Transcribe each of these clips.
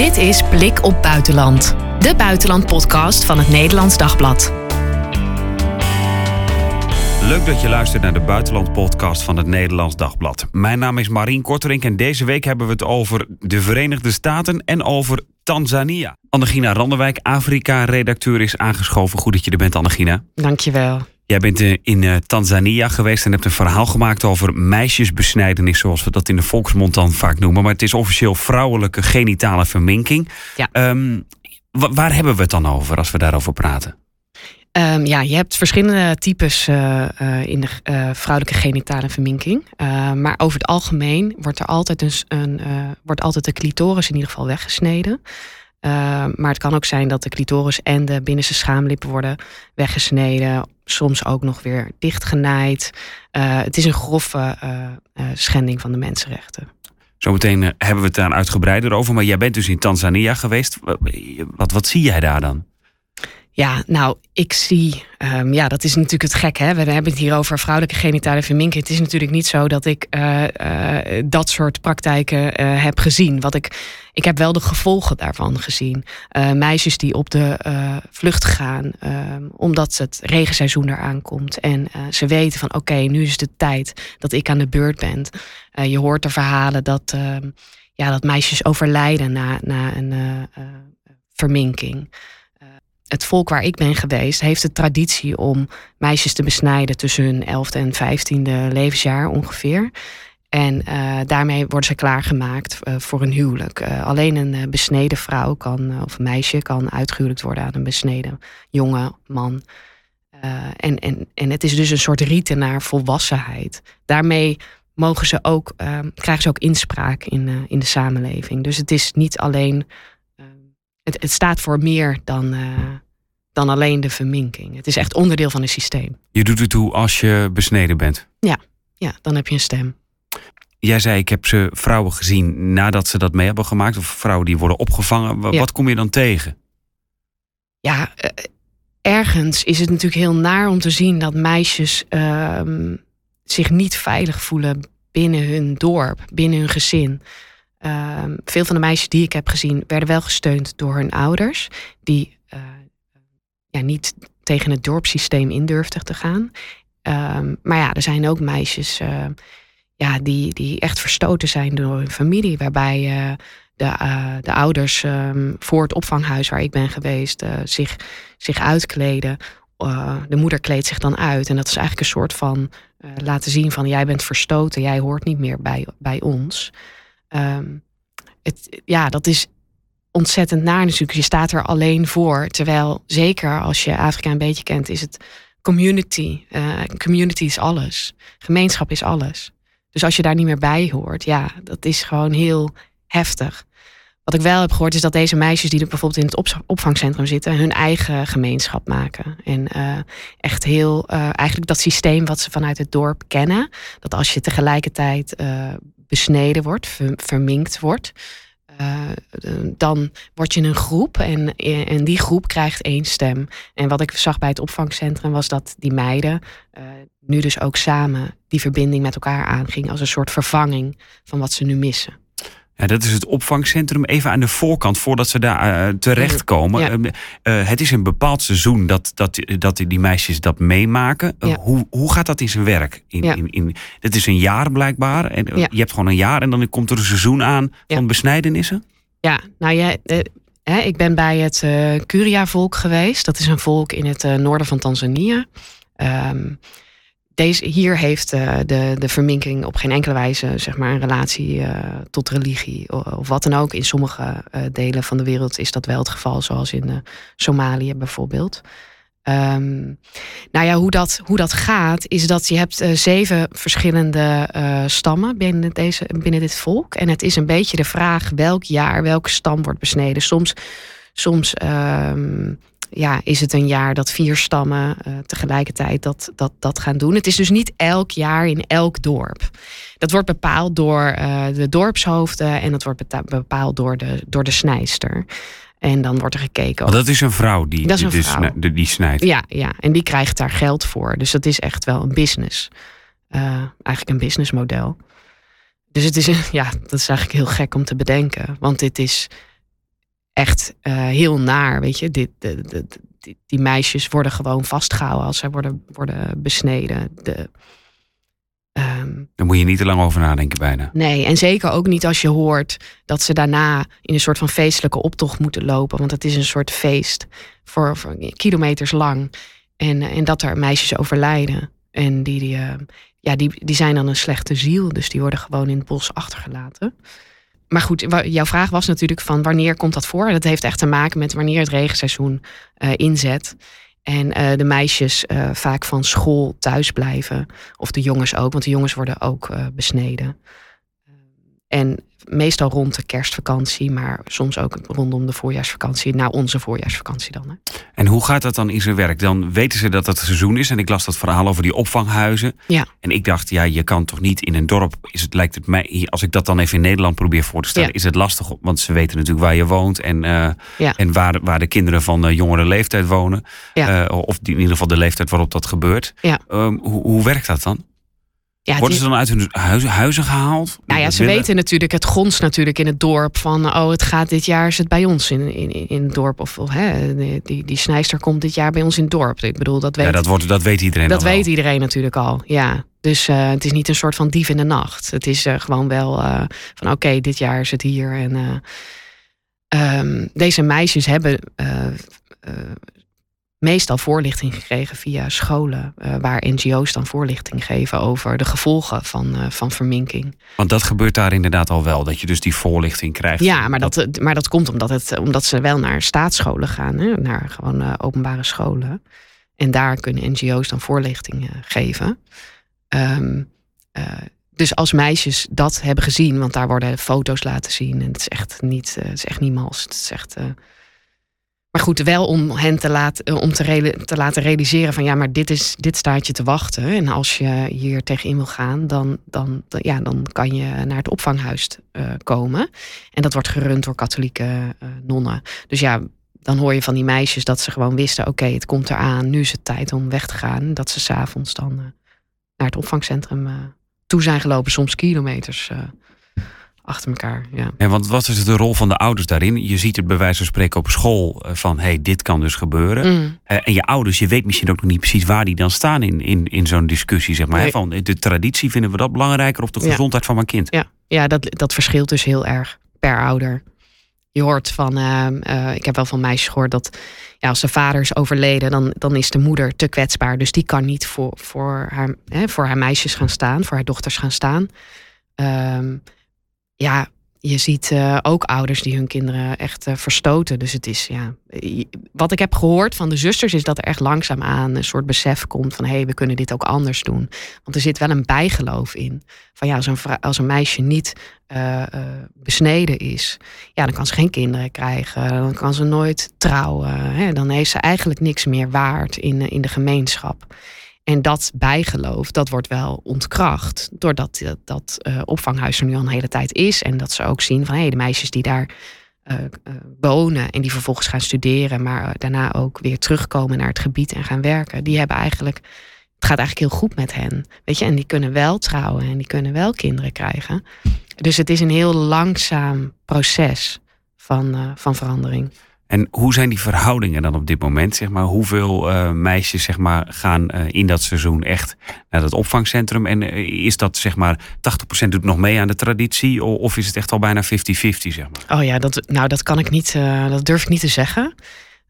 Dit is Blik op Buitenland, de buitenlandpodcast van het Nederlands Dagblad. Leuk dat je luistert naar de Buitenland-podcast van het Nederlands Dagblad. Mijn naam is Marien Korterink en deze week hebben we het over de Verenigde Staten en over Tanzania. Annegina Randerwijk, Afrika-redacteur, is aangeschoven. Goed dat je er bent, Annegina. Dankjewel. Jij bent eh, in uh, Tanzania geweest en hebt een verhaal gemaakt over meisjesbesnijdenis, zoals we dat in de volksmond dan vaak noemen. Maar het is officieel vrouwelijke genitale verminking. Ja. Um, waar hebben we het dan over als we daarover praten? Um, ja, je hebt verschillende types uh, uh, in de uh, vrouwelijke genitale verminking. maar over het algemeen wordt er altijd, een, een wordt altijd de clitoris in ieder geval weggesneden. Maar het kan ook zijn dat de clitoris en de binnenste schaamlippen worden weggesneden. Soms ook nog weer dichtgenaaid. het is een grove schending van de mensenrechten. Zometeen hebben we het daar uitgebreider over. Maar jij bent dus in Tanzania geweest. Wat, wat zie jij daar dan? Ja, nou, ik zie, um, ja, dat is natuurlijk het gek, hè. We hebben het hier over vrouwelijke genitale verminking. Het is natuurlijk niet zo dat ik uh, uh, dat soort praktijken uh, heb gezien. Wat ik, ik heb wel de gevolgen daarvan gezien. meisjes die op de vlucht gaan, ehm, omdat het regenseizoen eraan komt. En ze weten van, oké, nu is de tijd dat ik aan de beurt ben. je hoort de verhalen dat, ehm, ja, dat meisjes overlijden na, na een verminking het volk waar ik ben geweest heeft de traditie om meisjes te besnijden tussen hun 11e en 15e levensjaar ongeveer. En uh, daarmee worden ze klaargemaakt uh, voor een huwelijk. Uh, alleen een besneden vrouw kan, of een meisje kan uitgehuwelijkt worden aan een besneden jonge man. en, en, en het is dus een soort rieten naar volwassenheid. Daarmee mogen ze ook, krijgen ze ook inspraak in, in de samenleving. Dus het is niet alleen het, het staat voor meer dan, uh, dan alleen de verminking. Het is echt onderdeel van het systeem. Je doet het toe als je besneden bent? Ja, ja dan heb je een stem. Jij zei, ik heb ze vrouwen gezien nadat ze dat mee hebben gemaakt. Of vrouwen die worden opgevangen. Wat kom je dan tegen? Ja, uh, ergens is het natuurlijk heel naar om te zien dat meisjes uh, zich niet veilig voelen binnen hun dorp, binnen hun gezin. Uh, veel van de meisjes die ik heb gezien werden wel gesteund door hun ouders, die uh, ja, niet tegen het dorpssysteem in durfden te gaan. Um, maar ja, er zijn ook meisjes uh, ja, die, die echt verstoten zijn door hun familie, waarbij de, de ouders um, voor het opvanghuis waar ik ben geweest zich, zich uitkleden. de moeder kleedt zich dan uit en dat is eigenlijk een soort van laten zien van jij bent verstoten, jij hoort niet meer bij, bij ons. Um, het, ja, dat is ontzettend naar natuurlijk. Je staat er alleen voor. Terwijl zeker als je Afrika een beetje kent, is het community. Uh, community is alles. Gemeenschap is alles. Dus als je daar niet meer bij hoort, ja, dat is gewoon heel heftig. Wat ik wel heb gehoord is dat deze meisjes die er bijvoorbeeld in het opvangcentrum zitten, hun eigen gemeenschap maken. En uh, echt heel, uh, eigenlijk dat systeem wat ze vanuit het dorp kennen. Dat als je tegelijkertijd besneden wordt, verminkt wordt. Uh, dan word je een groep en, en die groep krijgt één stem. En wat ik zag bij het opvangcentrum was dat die meiden uh, nu dus ook samen die verbinding met elkaar aangingen als een soort vervanging van wat ze nu missen. Ja, dat is het opvangcentrum. Even aan de voorkant, voordat ze daar uh, terechtkomen. Ja. Uh, het is een bepaald seizoen dat, dat, dat die meisjes dat meemaken. Ja. hoe, hoe gaat dat in zijn werk? In, ja. in, in, het is een jaar blijkbaar. En, Je hebt gewoon een jaar en dan komt er een seizoen aan van besnijdenissen? Ja, nou ja, hè, ik ben bij het Curia-volk geweest. Dat is een volk in het noorden van Tanzania. Um, deze, hier heeft uh, de, de verminking op geen enkele wijze zeg maar, een relatie uh, tot religie of, wat dan ook. In sommige uh, delen van de wereld is dat wel het geval, zoals in Somalië bijvoorbeeld. Um, nou ja, hoe dat, hoe dat gaat, is dat je hebt zeven verschillende stammen binnen, deze, binnen dit volk. En het is een beetje de vraag welk jaar welke stam wordt besneden. Soms, soms um, ja, is het een jaar dat vier stammen uh, tegelijkertijd dat, dat, dat gaan doen. Het is dus niet elk jaar in elk dorp. Dat wordt bepaald door uh, de dorpshoofden en dat wordt bepaald door de, door de snijster. En dan wordt er gekeken. Oh, dat is een vrouw die, dat is een die, vrouw. die, die snijdt. Ja, ja, en die krijgt daar geld voor. Dus dat is echt wel een business. Uh, eigenlijk een businessmodel. Dus het is, ja, dat is eigenlijk heel gek om te bedenken. Want dit is echt heel naar, weet je. Dit, de, de, die, die, meisjes worden gewoon vastgehouden als zij worden, worden besneden. De, Um, Daar moet je niet te lang over nadenken bijna. Nee, en zeker ook niet als je hoort dat ze daarna in een soort van feestelijke optocht moeten lopen. Want het is een soort feest voor, voor kilometers lang. En, en dat er meisjes overlijden. En die, die, uh, ja, die, die zijn dan een slechte ziel. Dus die worden gewoon in het bos achtergelaten. Maar goed, jouw vraag was natuurlijk van wanneer komt dat voor? Dat heeft echt te maken met wanneer het regenseizoen uh, inzet. En uh, de meisjes uh, vaak van school thuis blijven. Of de jongens ook, want de jongens worden ook besneden. En meestal rond de kerstvakantie, maar soms ook rondom de voorjaarsvakantie, na onze voorjaarsvakantie dan. Hè. En hoe gaat dat dan in zijn werk? Dan weten ze dat het seizoen is. En ik las dat verhaal over die opvanghuizen. Ja. En ik dacht, ja, je kan toch niet in een dorp. Is het, lijkt het mij, als ik dat dan even in Nederland probeer voor te stellen, is het lastig. Want ze weten natuurlijk waar je woont en, uh, ja. en waar, waar de kinderen van uh, jongere leeftijd wonen. Ja. Uh, of in ieder geval de leeftijd waarop dat gebeurt. Ja. Um, hoe, hoe werkt dat dan? Ja, Worden ze dan uit hun huizen, gehaald? Nou ja, ze weten natuurlijk, het gons natuurlijk in het dorp van, oh, het gaat dit jaar, is het bij ons in, in, in het dorp. Of hè, die, die snijster komt dit jaar bij ons in het dorp. Ik bedoel, dat weet, ja, dat, wordt, dat weet iedereen Dat weet iedereen natuurlijk al, ja. Dus uh, het is niet een soort van dief in de nacht. Het is uh, gewoon wel uh, van, oké, dit jaar is het hier. En um, deze meisjes hebben meestal voorlichting gekregen via scholen, uh, waar NGO's dan voorlichting geven over de gevolgen van, uh, van verminking. Want dat gebeurt daar inderdaad al wel, dat je dus die voorlichting krijgt. Ja, maar dat, dat maar dat komt omdat, het, omdat ze wel naar staatsscholen gaan, hè, naar gewoon uh, openbare scholen. En daar kunnen NGO's dan voorlichting geven. Um, dus als meisjes dat hebben gezien, want daar worden foto's laten zien. En het is echt niet, het is echt niet mals. Het is echt maar goed, wel om hen te, laten, eh, om te, te, laten realiseren van ja, maar dit, is, dit staat je te wachten. En als je hier tegenin wil gaan, dan, dan, ja, dan kan je naar het opvanghuis uh, komen. En dat wordt gerund door katholieke uh, nonnen. Dus ja, dan hoor je van die meisjes dat ze gewoon wisten: oké, het komt eraan, nu is het tijd om weg te gaan. Dat ze s'avonds dan naar het opvangcentrum toe zijn gelopen, soms kilometers achter elkaar. Ja. En want wat is de rol van de ouders daarin? Je ziet het bij wijze van spreken op school eh, van hey, dit kan dus gebeuren. Mm. Uh, en je ouders, je weet misschien ook nog niet precies waar die dan staan in, in, in zo'n discussie. Zeg maar, nee. Van de traditie vinden we dat belangrijker of de gezondheid ja. van mijn kind? Ja, ja dat, dat verschilt dus heel erg per ouder. Je hoort van, uh, ik heb wel van meisjes gehoord dat ja, als de vader is overleden, dan, dan is de moeder te kwetsbaar. Dus die kan niet voor, voor, haar, hè, voor haar meisjes gaan staan, voor haar dochters gaan staan. Um, ja, je ziet uh, ook ouders die hun kinderen echt uh, verstoten. Dus het is, ja. Wat ik heb gehoord van de zusters is dat er echt langzaamaan een soort besef komt van hé, hey, we kunnen dit ook anders doen. Want er zit wel een bijgeloof in. Van ja, als een, als een meisje niet uh, besneden is, ja, dan kan ze geen kinderen krijgen. Dan kan ze nooit trouwen. Hè? Dan heeft ze eigenlijk niks meer waard in, in de gemeenschap. En dat bijgeloof, dat wordt wel ontkracht. Doordat dat, dat uh, opvanghuis er nu al een hele tijd is. En dat ze ook zien van hey, de meisjes die daar uh, wonen en die vervolgens gaan studeren, maar daarna ook weer terugkomen naar het gebied en gaan werken. Die hebben eigenlijk, het gaat eigenlijk heel goed met hen. Weet je, en die kunnen wel trouwen en die kunnen wel kinderen krijgen. Dus het is een heel langzaam proces van, van verandering. En hoe zijn die verhoudingen dan op dit moment? Zeg maar, hoeveel uh, meisjes zeg maar, gaan uh, in dat seizoen echt naar het opvangcentrum? En uh, is dat zeg maar 80% doet nog mee aan de traditie? Of is het echt al bijna 50-50? Zeg maar? Oh ja, dat, nou dat kan ik niet, dat durf ik niet te zeggen.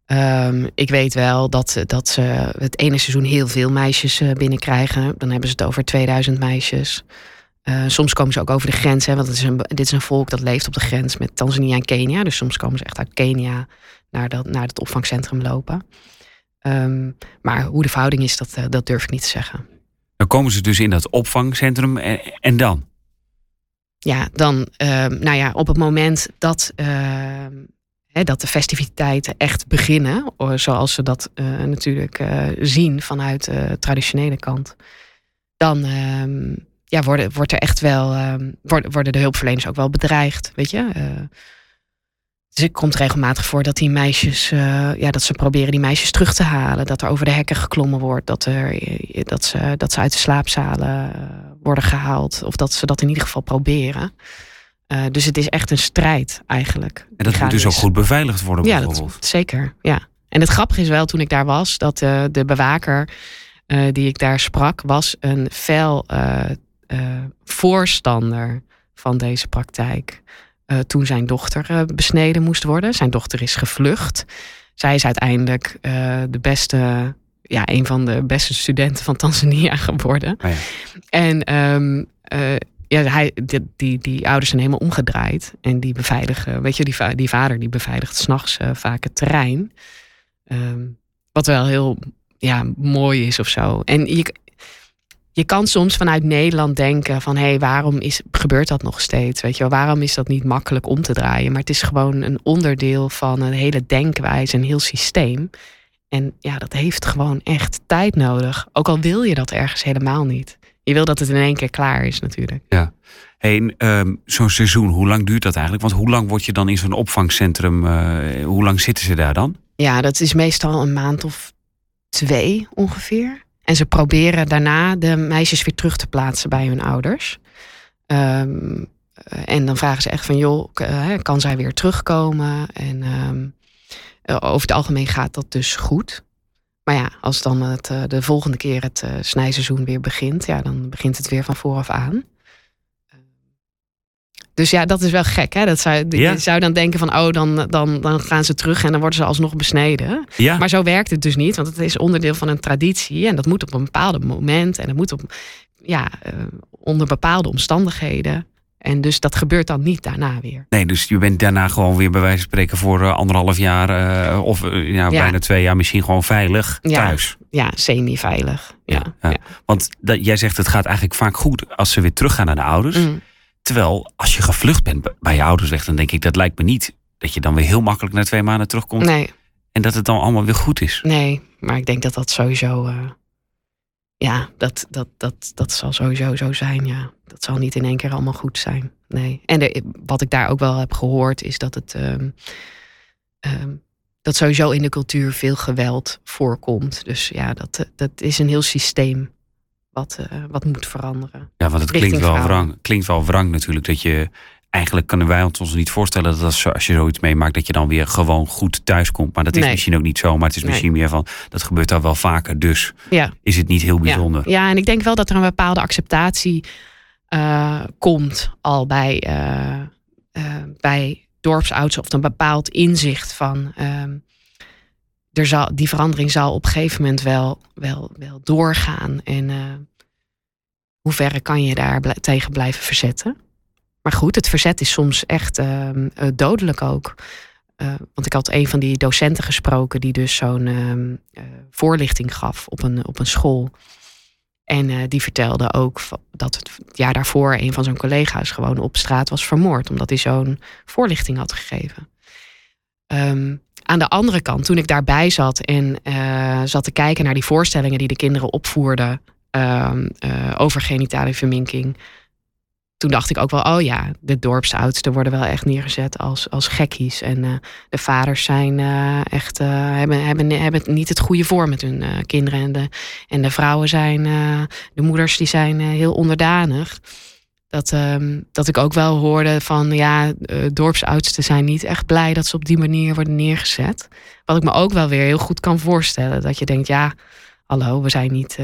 Um, ik weet wel dat, dat ze het ene seizoen heel veel meisjes binnenkrijgen. Dan hebben ze het over 2000 meisjes. Uh, soms komen ze ook over de grens, hè, want het is een, dit is een volk dat leeft op de grens met Tanzania en Kenia. Dus soms komen ze echt uit Kenia naar, dat, naar het opvangcentrum lopen. Um, maar hoe de verhouding is, dat, uh, dat durf ik niet te zeggen. Dan komen ze dus in dat opvangcentrum en, en dan? Ja, dan, uh, nou ja, op het moment dat, hè, dat de festiviteiten echt beginnen, zoals ze dat uh, natuurlijk zien vanuit de traditionele kant, dan ehm, ja, worden, wordt er echt wel, um, worden, worden de hulpverleners ook wel bedreigd, weet je. Uh, dus het komt regelmatig voor dat die meisjes, uh, ja, dat ze proberen die meisjes terug te halen. Dat er over de hekken geklommen wordt. Dat, er, eh, dat, ze, dat ze uit de slaapzalen worden gehaald. Of dat ze dat in ieder geval proberen. dus het is echt een strijd eigenlijk. En dat moet dus ook goed beveiligd worden bijvoorbeeld. Ja, dat, zeker. Ja. En het grappige is wel toen ik daar was, dat de bewaker die ik daar sprak, was een fel voorstander van deze praktijk. toen zijn dochter besneden moest worden. Zijn dochter is gevlucht. Zij is uiteindelijk de beste ja, een van de beste studenten van Tanzania geworden. Oh ja. En um, uh, ja, hij, die, die, die, ouders zijn helemaal omgedraaid. En die beveiligen, weet je, die, die vader die beveiligt s'nachts uh, vaak het terrein. Um, wat wel heel ja, mooi is of zo. En je, je kan soms vanuit Nederland denken van hé, hey, waarom is, gebeurt dat nog steeds? Weet je wel, waarom is dat niet makkelijk om te draaien? Maar het is gewoon een onderdeel van een hele denkwijze, een heel systeem. En ja, dat heeft gewoon echt tijd nodig. Ook al wil je dat ergens helemaal niet. Je wil dat het in één keer klaar is natuurlijk. Ja. Hey, um, zo'n seizoen, hoe lang duurt dat eigenlijk? Want hoe lang word je dan in zo'n opvangcentrum? Uh, hoe lang zitten ze daar dan? Ja, dat is meestal een maand of twee ongeveer. En ze proberen daarna de meisjes weer terug te plaatsen bij hun ouders. Um, en dan vragen ze echt van, joh, eh, kan zij weer terugkomen? En um, eh, over het algemeen gaat dat dus goed. Maar ja, als dan het, eh, de volgende keer het snijseizoen weer begint, ja, dan begint het weer van vooraf aan. Dus ja, dat is wel gek. Hè? Dat zou, Je zou dan denken van, oh, dan, dan, dan gaan ze terug en dan worden ze alsnog besneden. Ja. Maar zo werkt het dus niet, want het is onderdeel van een traditie. En dat moet op een bepaald moment en dat moet op, ja, onder bepaalde omstandigheden. En dus dat gebeurt dan niet daarna weer. Nee, dus je bent daarna gewoon weer bij wijze van spreken voor uh, anderhalf jaar uh, of uh, ja, bijna twee jaar misschien gewoon veilig thuis. Ja, semi-veilig. Ja, ja, Want dat, jij zegt het gaat eigenlijk vaak goed als ze weer teruggaan naar de ouders. Mm. Terwijl als je gevlucht bent bij je ouders weg, dan denk ik dat lijkt me niet dat je dan weer heel makkelijk na twee maanden terugkomt. Nee. En dat het dan allemaal weer goed is. Nee, maar ik denk dat dat sowieso ja, dat, dat, dat, dat zal sowieso zo zijn, ja. Dat zal niet in één keer allemaal goed zijn. Nee. En wat ik daar ook wel heb gehoord, is dat het. Um, um, dat sowieso in de cultuur veel geweld voorkomt. Dus ja, dat, dat is een heel systeem wat, uh, wat moet veranderen. Ja, want het klinkt wel, wrang, klinkt wel wrang natuurlijk dat je eigenlijk kunnen wij ons niet voorstellen dat als, als je zoiets meemaakt, dat je dan weer gewoon goed thuis komt. Maar dat is misschien ook niet zo. Maar het is misschien meer van dat gebeurt daar wel vaker. Dus ja. is het niet heel bijzonder. Ja. ja, en ik denk wel dat er een bepaalde acceptatie uh, komt al bij, uh, uh, bij dorpsouds of een bepaald inzicht van. Ehm, die verandering zal op een gegeven moment wel, wel, wel doorgaan. En hoe ver kan je daar tegen blijven verzetten? Maar goed, het verzet is soms echt uh, dodelijk ook. Uh, want ik had een van die docenten gesproken die dus zo'n uh, voorlichting gaf op een, op een school. En die vertelde ook dat het jaar daarvoor een van zijn collega's gewoon op straat was vermoord, omdat hij zo'n voorlichting had gegeven. Um, aan de andere kant, toen ik daarbij zat en zat te kijken naar die voorstellingen die de kinderen opvoerden ehm, over genitale verminking, toen dacht ik ook wel, oh ja, de dorpsoudsten worden wel echt neergezet als, als gekkies. En uh, de vaders zijn echt, hebben, hebben, hebben niet het goede voor met hun kinderen. En de, en de vrouwen zijn, de moeders die zijn heel onderdanig. Dat, um, dat ik ook wel hoorde van, ja, dorpsoudsten zijn niet echt blij dat ze op die manier worden neergezet. Wat ik me ook wel weer heel goed kan voorstellen. Dat je denkt, ja, hallo, we zijn niet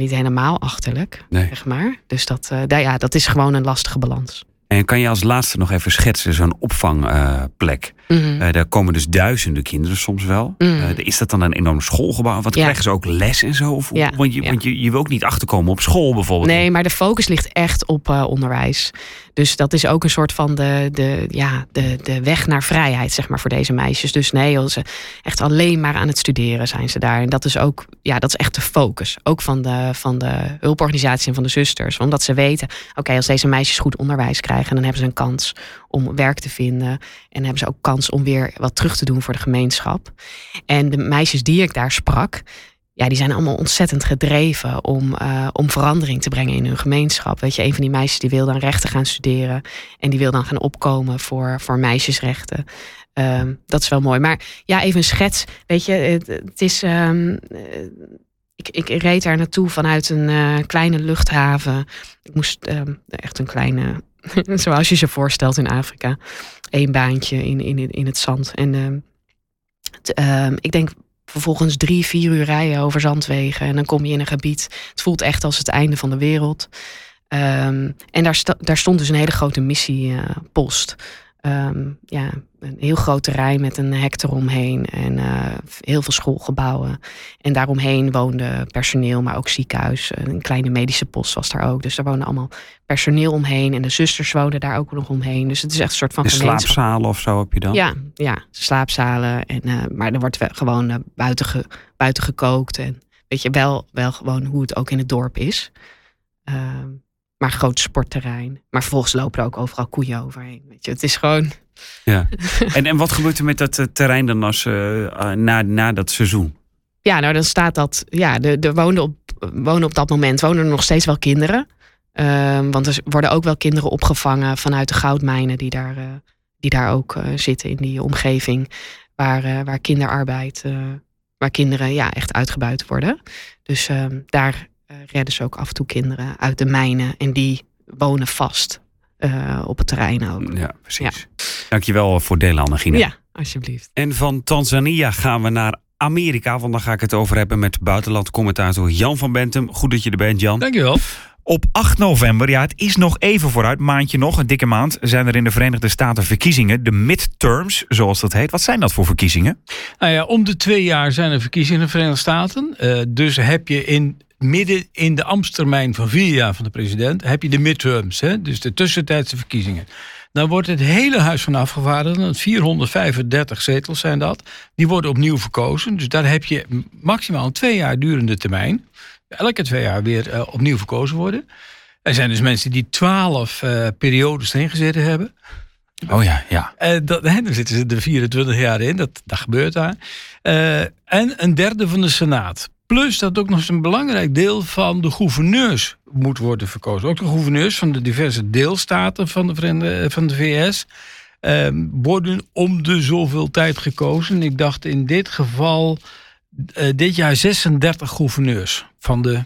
niet helemaal achterlijk, nee. zeg maar. Dus dat, uh, ja, dat is gewoon een lastige balans. En kan je als laatste nog even schetsen, zo'n opvangplek? Uh, daar komen dus duizenden kinderen soms wel. Mm is dat dan een enorm schoolgebouw? Wat krijgen ze ook les en zo? Of, ja. Want, je, want je, je wil ook niet achterkomen op school bijvoorbeeld. Nee, maar de focus ligt echt op onderwijs. Dus dat is ook een soort van de, de, ja, de, de weg naar vrijheid, zeg maar, voor deze meisjes. Dus nee, ze echt alleen maar aan het studeren zijn ze daar. En dat is ook, ja, dat is echt de focus. Ook van de, van de hulporganisatie en van de zusters. Omdat ze weten, oké, als deze meisjes goed onderwijs krijgen, dan hebben ze een kans om werk te vinden. En hebben ze ook kans om weer wat terug te doen voor de gemeenschap. En de meisjes die ik daar sprak, ja, die zijn allemaal ontzettend gedreven om, uh, om verandering te brengen in hun gemeenschap. Weet je, een van die meisjes die wil dan rechten gaan studeren. En die wil dan gaan opkomen voor, voor meisjesrechten. Um, dat is wel mooi. Maar ja, even een schets. Weet je, het, is. Um, ik, ik reed daar naartoe vanuit een uh, kleine luchthaven. Ik moest uh, echt een kleine zoals je ze voorstelt in Afrika. Eén baantje in, in, in het zand. En ehm, ehm, ik denk vervolgens drie, vier uur rijden over zandwegen. En dan kom je in een gebied. Het voelt echt als het einde van de wereld. Ehm, en daar, daar stond dus een hele grote missiepost. Ehm, ja, een heel groot terrein met een hek eromheen en uh, heel veel schoolgebouwen. En daaromheen woonde personeel, maar ook ziekenhuis. Een kleine medische post was daar ook. Dus er woonde allemaal personeel omheen. En de zusters woonden daar ook nog omheen. Dus het is echt een soort van. Slaapzalen of zo heb je dan? Ja, ja slaapzalen. En, uh, maar er wordt gewoon uh, buiten, ge, buiten gekookt. En weet je wel, wel gewoon hoe het ook in het dorp is. Ehm, maar groot sportterrein. Maar vervolgens lopen er ook overal koeien overheen. Weet je, het is gewoon. Ja. en, en wat gebeurt er met dat uh, terrein dan als, uh, na, na dat seizoen? Ja, nou dan staat dat. Ja, de, de wonen, op, wonen op dat moment wonen er nog steeds wel kinderen. Uh, want er worden ook wel kinderen opgevangen vanuit de goudmijnen die daar, die daar ook zitten in die omgeving. Waar, waar kinderarbeid, waar kinderen ja, echt uitgebuit worden. Dus ehm, daar redden ze ook af en toe kinderen uit de mijnen. En die wonen vast uh, op het terrein ook. Ja, precies. Ja. Dankjewel voor delen, Annegine. Ja, alsjeblieft. En van Tanzania gaan we naar Amerika. Want dan ga ik het over hebben met buitenlandcommentator Jan van Bentum. Goed dat je er bent, Jan. Dankjewel. Op 8 november, ja, het is nog even vooruit, maandje nog, een dikke maand, zijn er in de Verenigde Staten verkiezingen, de midterms, zoals dat heet. Wat zijn dat voor verkiezingen? Nou ja, om de twee jaar zijn er verkiezingen in de Verenigde Staten. Uh, dus heb je in midden in de ambtstermijn van vier jaar van de president heb je de midterms, hè, dus de tussentijdse verkiezingen. Dan wordt het hele Huis van Afgevaardigden, 435 zetels zijn dat, die worden opnieuw verkozen. Dus daar heb je maximaal een twee jaar durende termijn. Elke twee jaar weer uh, opnieuw verkozen worden. Er zijn dus mensen die twaalf uh, periodes erin gezeten hebben. Oh ja, ja. Uh, dat, hè, dan zitten ze er 24 jaar in, dat, dat gebeurt daar. en een derde van de Senaat. Plus dat ook nog eens een belangrijk deel van de gouverneurs moet worden verkozen. Ook de gouverneurs van de diverse deelstaten van de, van de VS eh, worden om de zoveel tijd gekozen. Ik dacht in dit geval uh, dit jaar 36 gouverneurs van de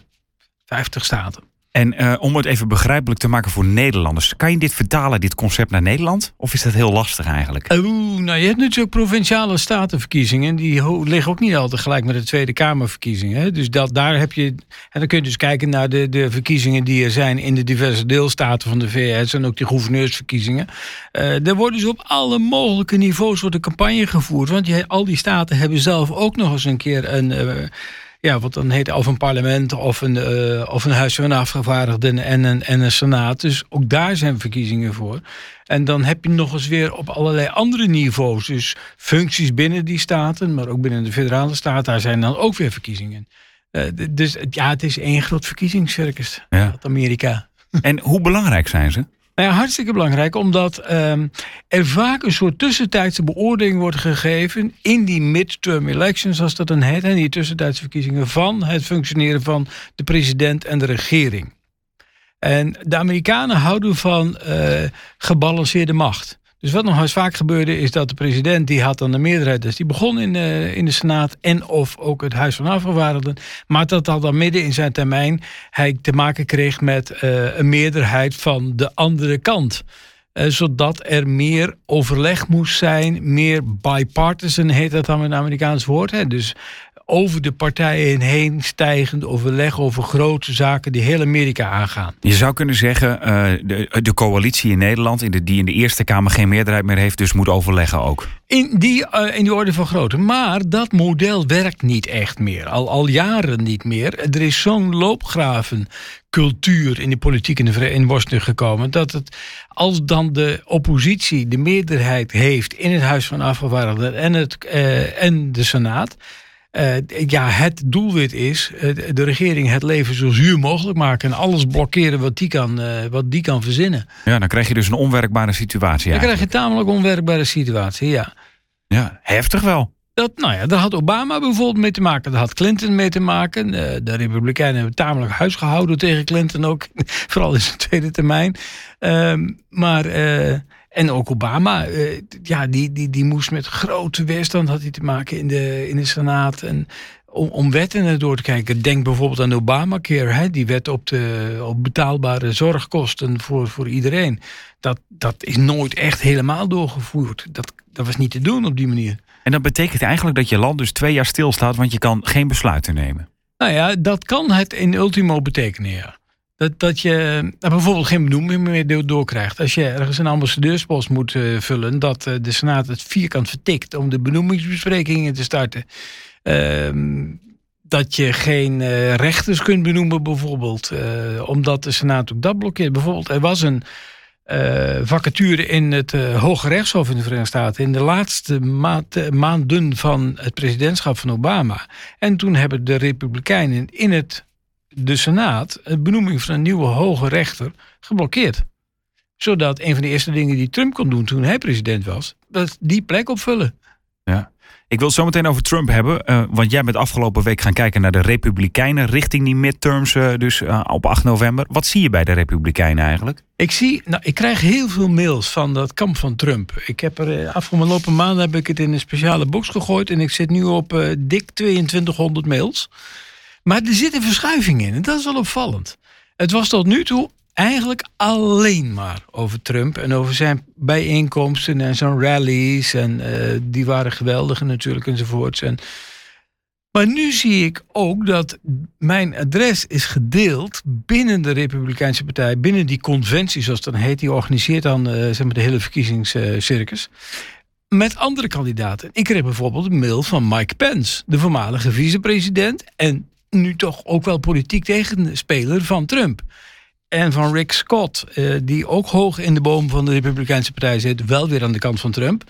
50 staten. En uh, om het even begrijpelijk te maken voor Nederlanders, kan je dit vertalen, dit concept naar Nederland? Of is dat heel lastig eigenlijk? Uh, nou, je hebt natuurlijk provinciale statenverkiezingen. Die liggen ook niet altijd gelijk met de Tweede Kamerverkiezingen. Dus dat, daar heb je. En dan kun je dus kijken naar de, de verkiezingen die er zijn in de diverse deelstaten van de VS en ook die gouverneursverkiezingen. Uh, er wordt dus op alle mogelijke niveaus wordt de campagne gevoerd. Want je, al die staten hebben zelf ook nog eens een keer een ja, wat dan heet of een parlement of een, uh, of een huis van afgevaardigden en een, en een senaat. Dus ook daar zijn verkiezingen voor. En dan heb je nog eens weer op allerlei andere niveaus, dus functies binnen die staten, maar ook binnen de federale staat, daar zijn dan ook weer verkiezingen. Uh, dus ja, het is één groot verkiezingscircus, ja. Amerika. En hoe belangrijk zijn ze? Nou ja, hartstikke belangrijk, omdat um, er vaak een soort tussentijdse beoordeling wordt gegeven in die midterm elections, zoals dat dan heet, en die tussentijdse verkiezingen van het functioneren van de president en de regering. En de Amerikanen houden van uh, gebalanceerde macht. Dus wat nog eens vaak gebeurde is dat de president, die had dan de meerderheid, dus die begon in de, in de Senaat en of ook het Huis van Afgevaardigden, maar dat al dan midden in zijn termijn hij te maken kreeg met uh, een meerderheid van de andere kant. Uh, zodat er meer overleg moest zijn, meer bipartisan heet dat dan met een Amerikaans woord. Hè? Dus over de partijen heen stijgend overleg over grote zaken die heel Amerika aangaan. Je zou kunnen zeggen, uh, de, de, coalitie in Nederland, in de, die in de Eerste Kamer geen meerderheid meer heeft, dus moet overleggen ook. In die, uh, in die orde van grootte. Maar dat model werkt niet echt meer. Al, al jaren niet meer. Er is zo'n loopgravencultuur in de politiek in, de, in Washington gekomen. Dat het, als dan de oppositie de meerderheid heeft in het Huis van Afgevaardigden en, het, uh, en de Senaat uh, ja, het doelwit is uh, de regering het leven zo zuur mogelijk maken en alles blokkeren wat die kan, uh, wat die kan verzinnen. Ja, dan krijg je dus een onwerkbare situatie. Dan krijg je een tamelijk onwerkbare situatie, ja. Ja, heftig wel. Dat, nou ja, daar had Obama bijvoorbeeld mee te maken. Daar had Clinton mee te maken. de Republikeinen hebben tamelijk huisgehouden tegen Clinton ook. Vooral in zijn tweede termijn. Ehm, maar en ook Obama, uh, ja, die, die, die moest met grote weerstand had hij te maken in de, in de Senaat. En om, om wetten door te kijken. Denk bijvoorbeeld aan Obamacare, hè, die wet op, de, op betaalbare zorgkosten voor, voor iedereen. Dat, dat is nooit echt helemaal doorgevoerd. Dat, dat was niet te doen op die manier. En dat betekent eigenlijk dat je land dus twee jaar stilstaat, want je kan geen besluiten nemen. Nou ja, dat kan het in ultimo betekenen, ja. Dat, dat je nou, bijvoorbeeld geen benoeming meer doorkrijgt. Als je ergens een ambassadeurspost moet uh, vullen, dat uh, de Senaat het vierkant vertikt om de benoemingsbesprekingen te starten. Ehm, dat je geen rechters kunt benoemen, bijvoorbeeld, omdat de Senaat ook dat blokkeert. Bijvoorbeeld, er was een vacature in het Hoge Rechtshof in de Verenigde Staten in de laatste maand, maanden van het presidentschap van Obama. En toen hebben de Republikeinen in het de Senaat het benoeming van een nieuwe hoge rechter geblokkeerd. Zodat een van de eerste dingen die Trump kon doen toen hij president was, dat die plek opvullen. Ja. Ik wil het zo meteen over Trump hebben. Uh, want jij bent afgelopen week gaan kijken naar de Republikeinen richting die midterms, uh, dus uh, op 8 november. Wat zie je bij de Republikeinen eigenlijk? Ik zie, nou, ik krijg heel veel mails van dat kamp van Trump. Ik heb er afgelopen maanden heb ik het in een speciale box gegooid en ik zit nu op dik 2200 mails. Maar er zit een verschuiving in en dat is wel opvallend. Het was tot nu toe eigenlijk alleen maar over Trump en over zijn bijeenkomsten en zijn rallies. En uh, die waren geweldig natuurlijk enzovoorts. En, maar nu zie ik ook dat mijn adres is gedeeld binnen de Republikeinse Partij, binnen die conventie, zoals dat heet. Die organiseert dan uh, zeg maar de hele verkiezingscircus. Met andere kandidaten. Ik kreeg bijvoorbeeld een mail van Mike Pence, de voormalige vicepresident en nu toch ook wel politiek tegenspeler van Trump. En van Rick Scott, eh, die ook hoog in de boom van de Republikeinse Partij zit, wel weer aan de kant van Trump.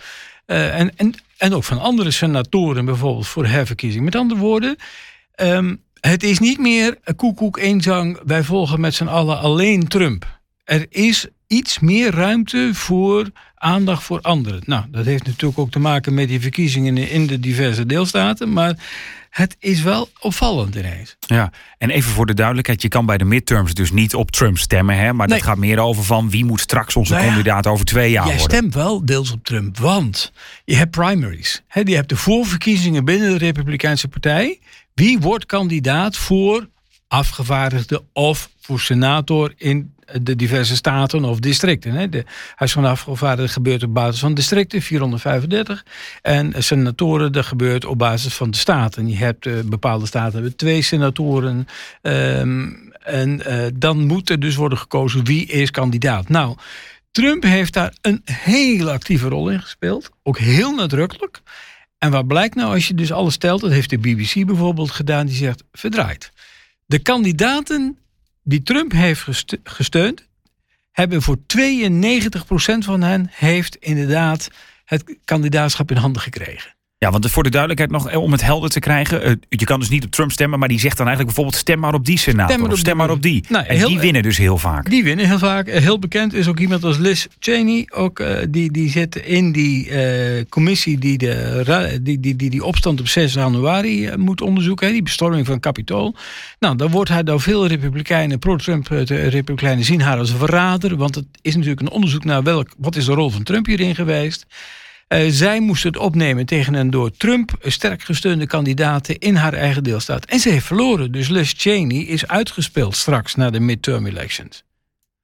Uh, en, en, en ook van andere senatoren, bijvoorbeeld voor herverkiezing. Met andere woorden, um, het is niet meer koekoek eenzang, wij volgen met z'n allen alleen Trump. Er is iets meer ruimte voor aandacht voor anderen. Nou, dat heeft natuurlijk ook te maken met die verkiezingen in de diverse deelstaten. Maar het is wel opvallend ineens. Ja, en even voor de duidelijkheid: je kan bij de midterms dus niet op Trump stemmen, hè? maar nee. dat gaat meer over van wie moet straks onze nou ja, kandidaat over twee jaar jij worden. Jij stemt wel deels op Trump, want je hebt primaries. Hè? Je hebt de voorverkiezingen binnen de Republikeinse Partij. Wie wordt kandidaat voor afgevaardigde of voor senator in de diverse staten of districten. Hè. De Huis van Afgevaardigden gebeurt op basis van districten, 435. En senatoren, dat gebeurt op basis van de staten. Je hebt uh, bepaalde staten hebben twee senatoren. Um, en uh, dan moet er dus worden gekozen wie is kandidaat. Nou, Trump heeft daar een hele actieve rol in gespeeld. Ook heel nadrukkelijk. En wat blijkt nou als je dus alles stelt, dat heeft de BBC bijvoorbeeld gedaan, die zegt verdraaid. De kandidaten die Trump heeft gesteund, hebben voor 92% van hen heeft inderdaad het kandidaatschap in handen gekregen. Ja, want voor de duidelijkheid nog, eh, om het helder te krijgen. Eh, je kan dus niet op Trump stemmen, maar die zegt dan eigenlijk bijvoorbeeld stem maar op die senator. Stem maar op, stem maar op die. Nou, en heel, die winnen dus heel vaak. Die winnen heel vaak. Eh, heel bekend is ook iemand als Liz Cheney. Ook, uh, die, die zit in die uh, commissie die, de, die, die, die die opstand op 6 januari moet onderzoeken. Hè, die bestorming van Capitool. Nou, dan wordt hij door veel republikeinen, pro-Trump republikeinen zien haar als verrader. Want het is natuurlijk een onderzoek naar welk, wat is de rol van Trump hierin geweest. Uh, zij moest het opnemen tegen een door Trump sterk gesteunde kandidaten in haar eigen deelstaat. En ze heeft verloren. Dus Liz Cheney is uitgespeeld straks na de midterm elections.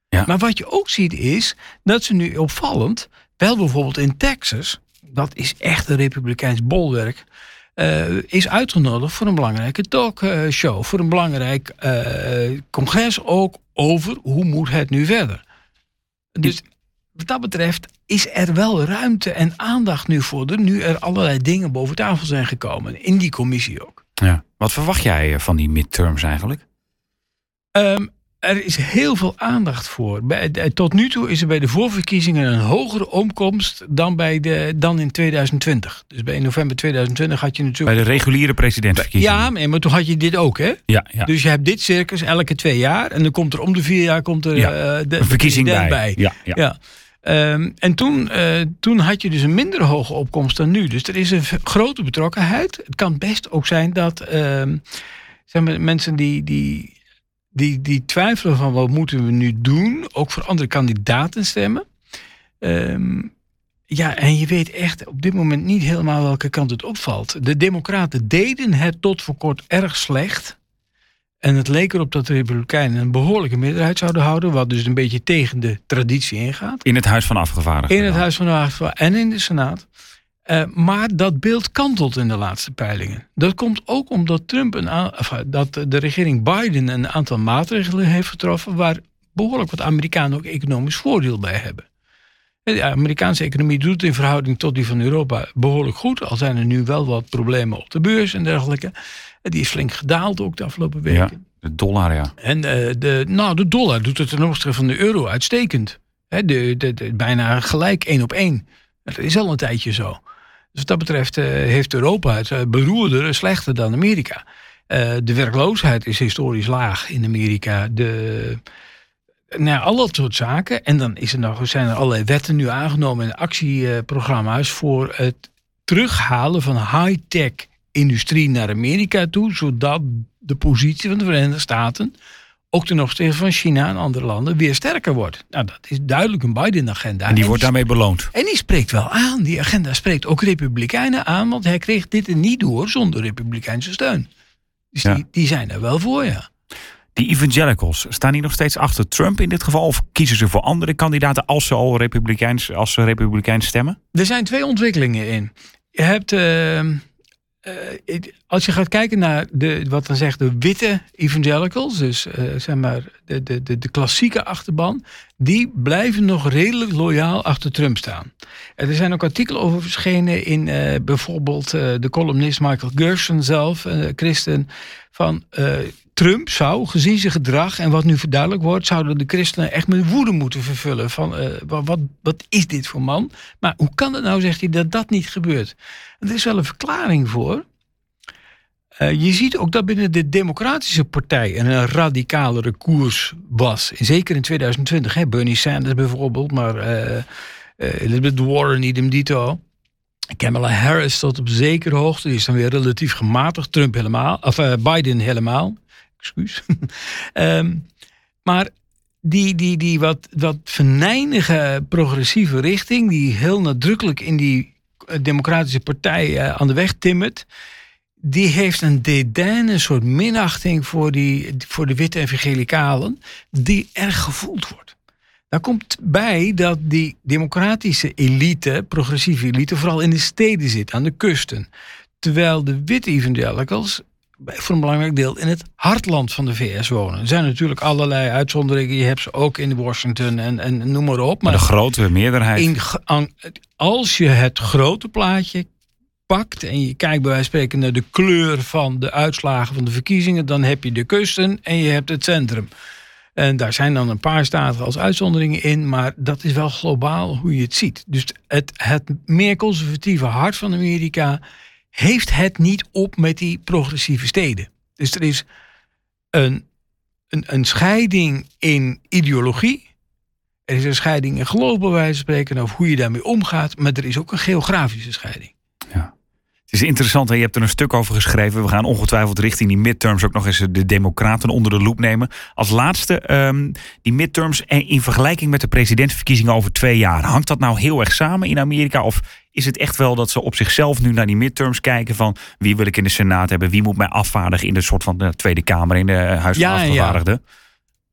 Ja. Maar wat je ook ziet is dat ze nu opvallend, wel bijvoorbeeld in Texas, dat is echt een republikeins bolwerk, uh, is uitgenodigd voor een belangrijke talkshow, voor een belangrijk uh, congres ook over hoe moet het nu verder. Dus wat dat betreft is er wel ruimte en aandacht nu voor. De, nu er allerlei dingen boven tafel zijn gekomen. In die commissie ook. Ja. Wat verwacht jij eh, van die midterms eigenlijk? Um, er is heel veel aandacht voor. Bij, tot nu toe is er bij de voorverkiezingen een hogere omkomst dan, bij de, dan in 2020. Dus bij november 2020 had je natuurlijk. Bij de reguliere presidentsverkiezingen. Ja, maar toen had je dit ook, hè? Ja, ja. Dus je hebt dit circus elke twee jaar. En dan komt er om de vier jaar komt er ja, uh, de, een verkiezing bij. bij. Ja, ja. ja. Um, en toen, uh, toen had je dus een minder hoge opkomst dan nu. Dus er is een grote betrokkenheid. Het kan best ook zijn dat uh, zeg mensen die, die, die, die twijfelen van wat moeten we nu doen, ook voor andere kandidaten stemmen. Um, Ja, en je weet echt op dit moment niet helemaal welke kant het opvalt. De Democraten deden het tot voor kort erg slecht. En het leek erop dat de Republikeinen een behoorlijke meerderheid zouden houden, wat dus een beetje tegen de traditie ingaat. In het Huis van Afgevaardigden. In het Huis van Afgevaardigden en in de Senaat. Uh, maar dat beeld kantelt in de laatste peilingen. Dat komt ook omdat Trump een dat de regering Biden een aantal maatregelen heeft getroffen waar behoorlijk wat Amerikanen ook economisch voordeel bij hebben. De Amerikaanse economie doet in verhouding tot die van Europa behoorlijk goed. Al zijn er nu wel wat problemen op de beurs en dergelijke. Die is flink gedaald ook de afgelopen weken. Ja, de dollar, ja. En uh, de, nou, de dollar doet het ten opzichte van de euro uitstekend. He, de, de, bijna gelijk één op één. Dat is al een tijdje zo. Dus wat dat betreft uh, heeft Europa het uh, beroerder slechter dan Amerika. de werkloosheid is historisch laag in Amerika. De, nou, al dat soort zaken. En dan is er nog, zijn er allerlei wetten nu aangenomen en actieprogramma's voor het terughalen van high-tech industrie naar Amerika toe, zodat de positie van de Verenigde Staten ook ten opzichte van China en andere landen weer sterker wordt. Nou, dat is duidelijk een Biden-agenda. En die wordt daarmee beloond. En die spreekt wel aan. Die agenda spreekt ook Republikeinen aan, want hij kreeg dit er niet door zonder Republikeinse steun. Dus die, die zijn er wel voor, ja. Die evangelicals, staan die nog steeds achter Trump in dit geval? Of kiezen ze voor andere kandidaten als ze al republikeins, als ze republikeins stemmen? Er zijn twee ontwikkelingen in. Je hebt... Uh, uh, als je gaat kijken naar de, wat dan zegt de witte evangelicals, dus uh, zeg maar de, de, de, de, klassieke achterban, die blijven nog redelijk loyaal achter Trump staan. er zijn ook artikelen over verschenen in bijvoorbeeld de columnist Michael Gershon zelf, christen, van Trump zou, gezien zijn gedrag en wat nu verduidelijk wordt, zouden de christenen echt met woede moeten vervullen. Van wat, wat is dit voor man? Maar hoe kan het nou, zegt hij, dat dat niet gebeurt? Er is wel een verklaring voor. Uh, je ziet ook dat binnen de Democratische Partij een radicalere koers was. Zeker in 2020. Hè? Bernie Sanders bijvoorbeeld, maar uh, Elizabeth Warren, idem dito. Kamala Harris tot op zekere hoogte. Die is dan weer relatief gematigd. Trump helemaal. Of Biden helemaal. Um, maar die, die, die wat, wat venijnige progressieve richting, die heel nadrukkelijk in die Democratische Partij uh, aan de weg timmert, die heeft een dédain, een soort minachting voor, die, voor de witte evangelicalen, die erg gevoeld wordt. Daar komt bij dat die democratische elite, progressieve elite, vooral in de steden zit, aan de kusten. Terwijl de witte evangelicals voor een belangrijk deel in het hartland van de VS wonen. Er zijn natuurlijk allerlei uitzonderingen. Je hebt ze ook in Washington en, en noem maar op. Maar, de grote meerderheid. In, als je het grote plaatje pakt en je kijkt bij wijze van spreken naar de kleur van de uitslagen van de verkiezingen, dan heb je de kusten en je hebt het centrum. En daar zijn dan een paar staten als uitzonderingen in, maar dat is wel globaal hoe je het ziet. Dus het, het meer conservatieve hart van Amerika heeft het niet op met die progressieve steden. Dus er is een, een, een scheiding in ideologie. Er is een scheiding in geloof, bij wijze van spreken, over hoe je daarmee omgaat. Maar er is ook een geografische scheiding. Het is interessant, je hebt er een stuk over geschreven. We gaan ongetwijfeld richting die midterms ook nog eens de democraten onder de loep nemen. Als laatste, um, die midterms in vergelijking met de presidentsverkiezingen over twee jaar. Hangt dat nou heel erg samen in Amerika? Of is het echt wel dat ze op zichzelf nu naar die midterms kijken van wie wil ik in de Senaat hebben, wie moet mij afvaardigen in de soort van de Tweede Kamer, in de Huis van Afgevaardigden? Ja.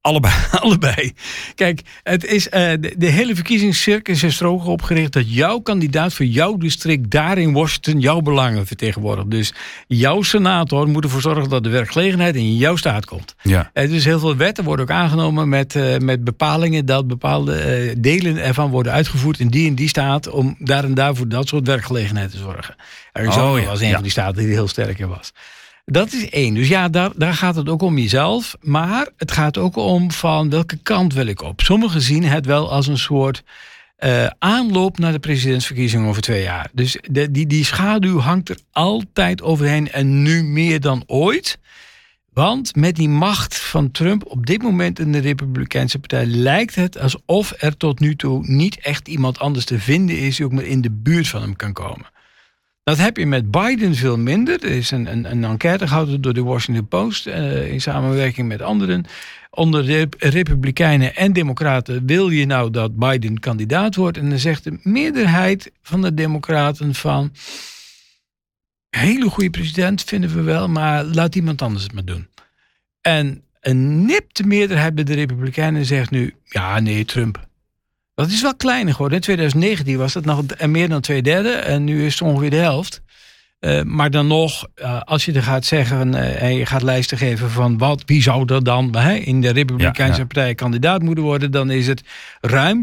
Allebei. Allebei. Kijk, het is, uh, de, de, hele verkiezingscircus is er ook opgericht dat jouw kandidaat voor jouw district daar in Washington jouw belangen vertegenwoordigt. Dus jouw senator moet ervoor zorgen dat de werkgelegenheid in jouw staat komt. Ja. Uh, dus heel veel wetten worden ook aangenomen met, uh, met bepalingen dat bepaalde delen ervan worden uitgevoerd in die en die staat om daar en daar voor dat soort werkgelegenheid te zorgen. Arizona oh, ja. was een van die staten die heel sterk in was. Dat is één. Dus ja, daar, daar gaat het ook om jezelf. Maar het gaat ook om van welke kant wil ik op. Sommigen zien het wel als een soort uh, aanloop naar de presidentsverkiezingen over twee jaar. Dus de, die, die schaduw hangt er altijd overheen en nu meer dan ooit. Want met die macht van Trump op dit moment in de Republikeinse Partij lijkt het alsof er tot nu toe niet echt iemand anders te vinden is die ook maar in de buurt van hem kan komen. Dat heb je met Biden veel minder. Er is een, een, een enquête gehouden door de Washington Post uh, in samenwerking met anderen. Onder de Republikeinen en Democraten wil je nou dat Biden kandidaat wordt. En dan zegt de meerderheid van de Democraten van. Hele goede president vinden we wel, maar laat iemand anders het maar doen. En een nipte meerderheid bij de Republikeinen zegt nu: ja, nee, Trump. Dat is wel kleiner geworden. In 2019 was dat nog meer dan twee derde en nu is het ongeveer de helft. Uh, maar dan nog, uh, als je er gaat zeggen uh, en je gaat lijsten geven van wat, wie zou er dan in de Republikeinse ja, ja. Partij kandidaat moeten worden, dan is het ruim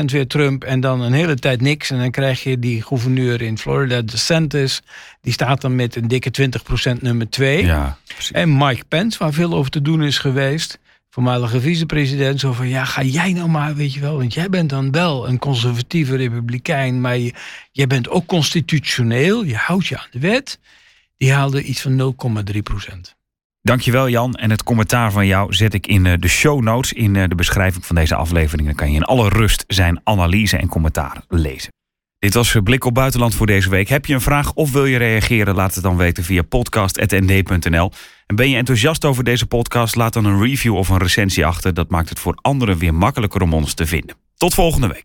60% weer Trump en dan een hele tijd niks. En dan krijg je die gouverneur in Florida, DeSantis, die staat dan met een dikke 20% nummer 2. Ja, en Mike Pence, waar veel over te doen is geweest voormalige vicepresident, zo van ja, ga jij nou maar, weet je wel, want jij bent dan wel een conservatieve republikein, maar jij bent ook constitutioneel, je houdt je aan de wet. Die haalde iets van 0,3 procent. Dankjewel Jan. En het commentaar van jou zet ik in eh, de show notes, in eh, de beschrijving van deze aflevering. Dan kan je in alle rust zijn analyse en commentaar lezen. Dit was Blik op Buitenland voor deze week. Heb je een vraag of wil je reageren? Laat het dan weten via podcast.nd.nl. En ben je enthousiast over deze podcast? Laat dan een review of een recensie achter. Dat maakt het voor anderen weer makkelijker om ons te vinden. Tot volgende week.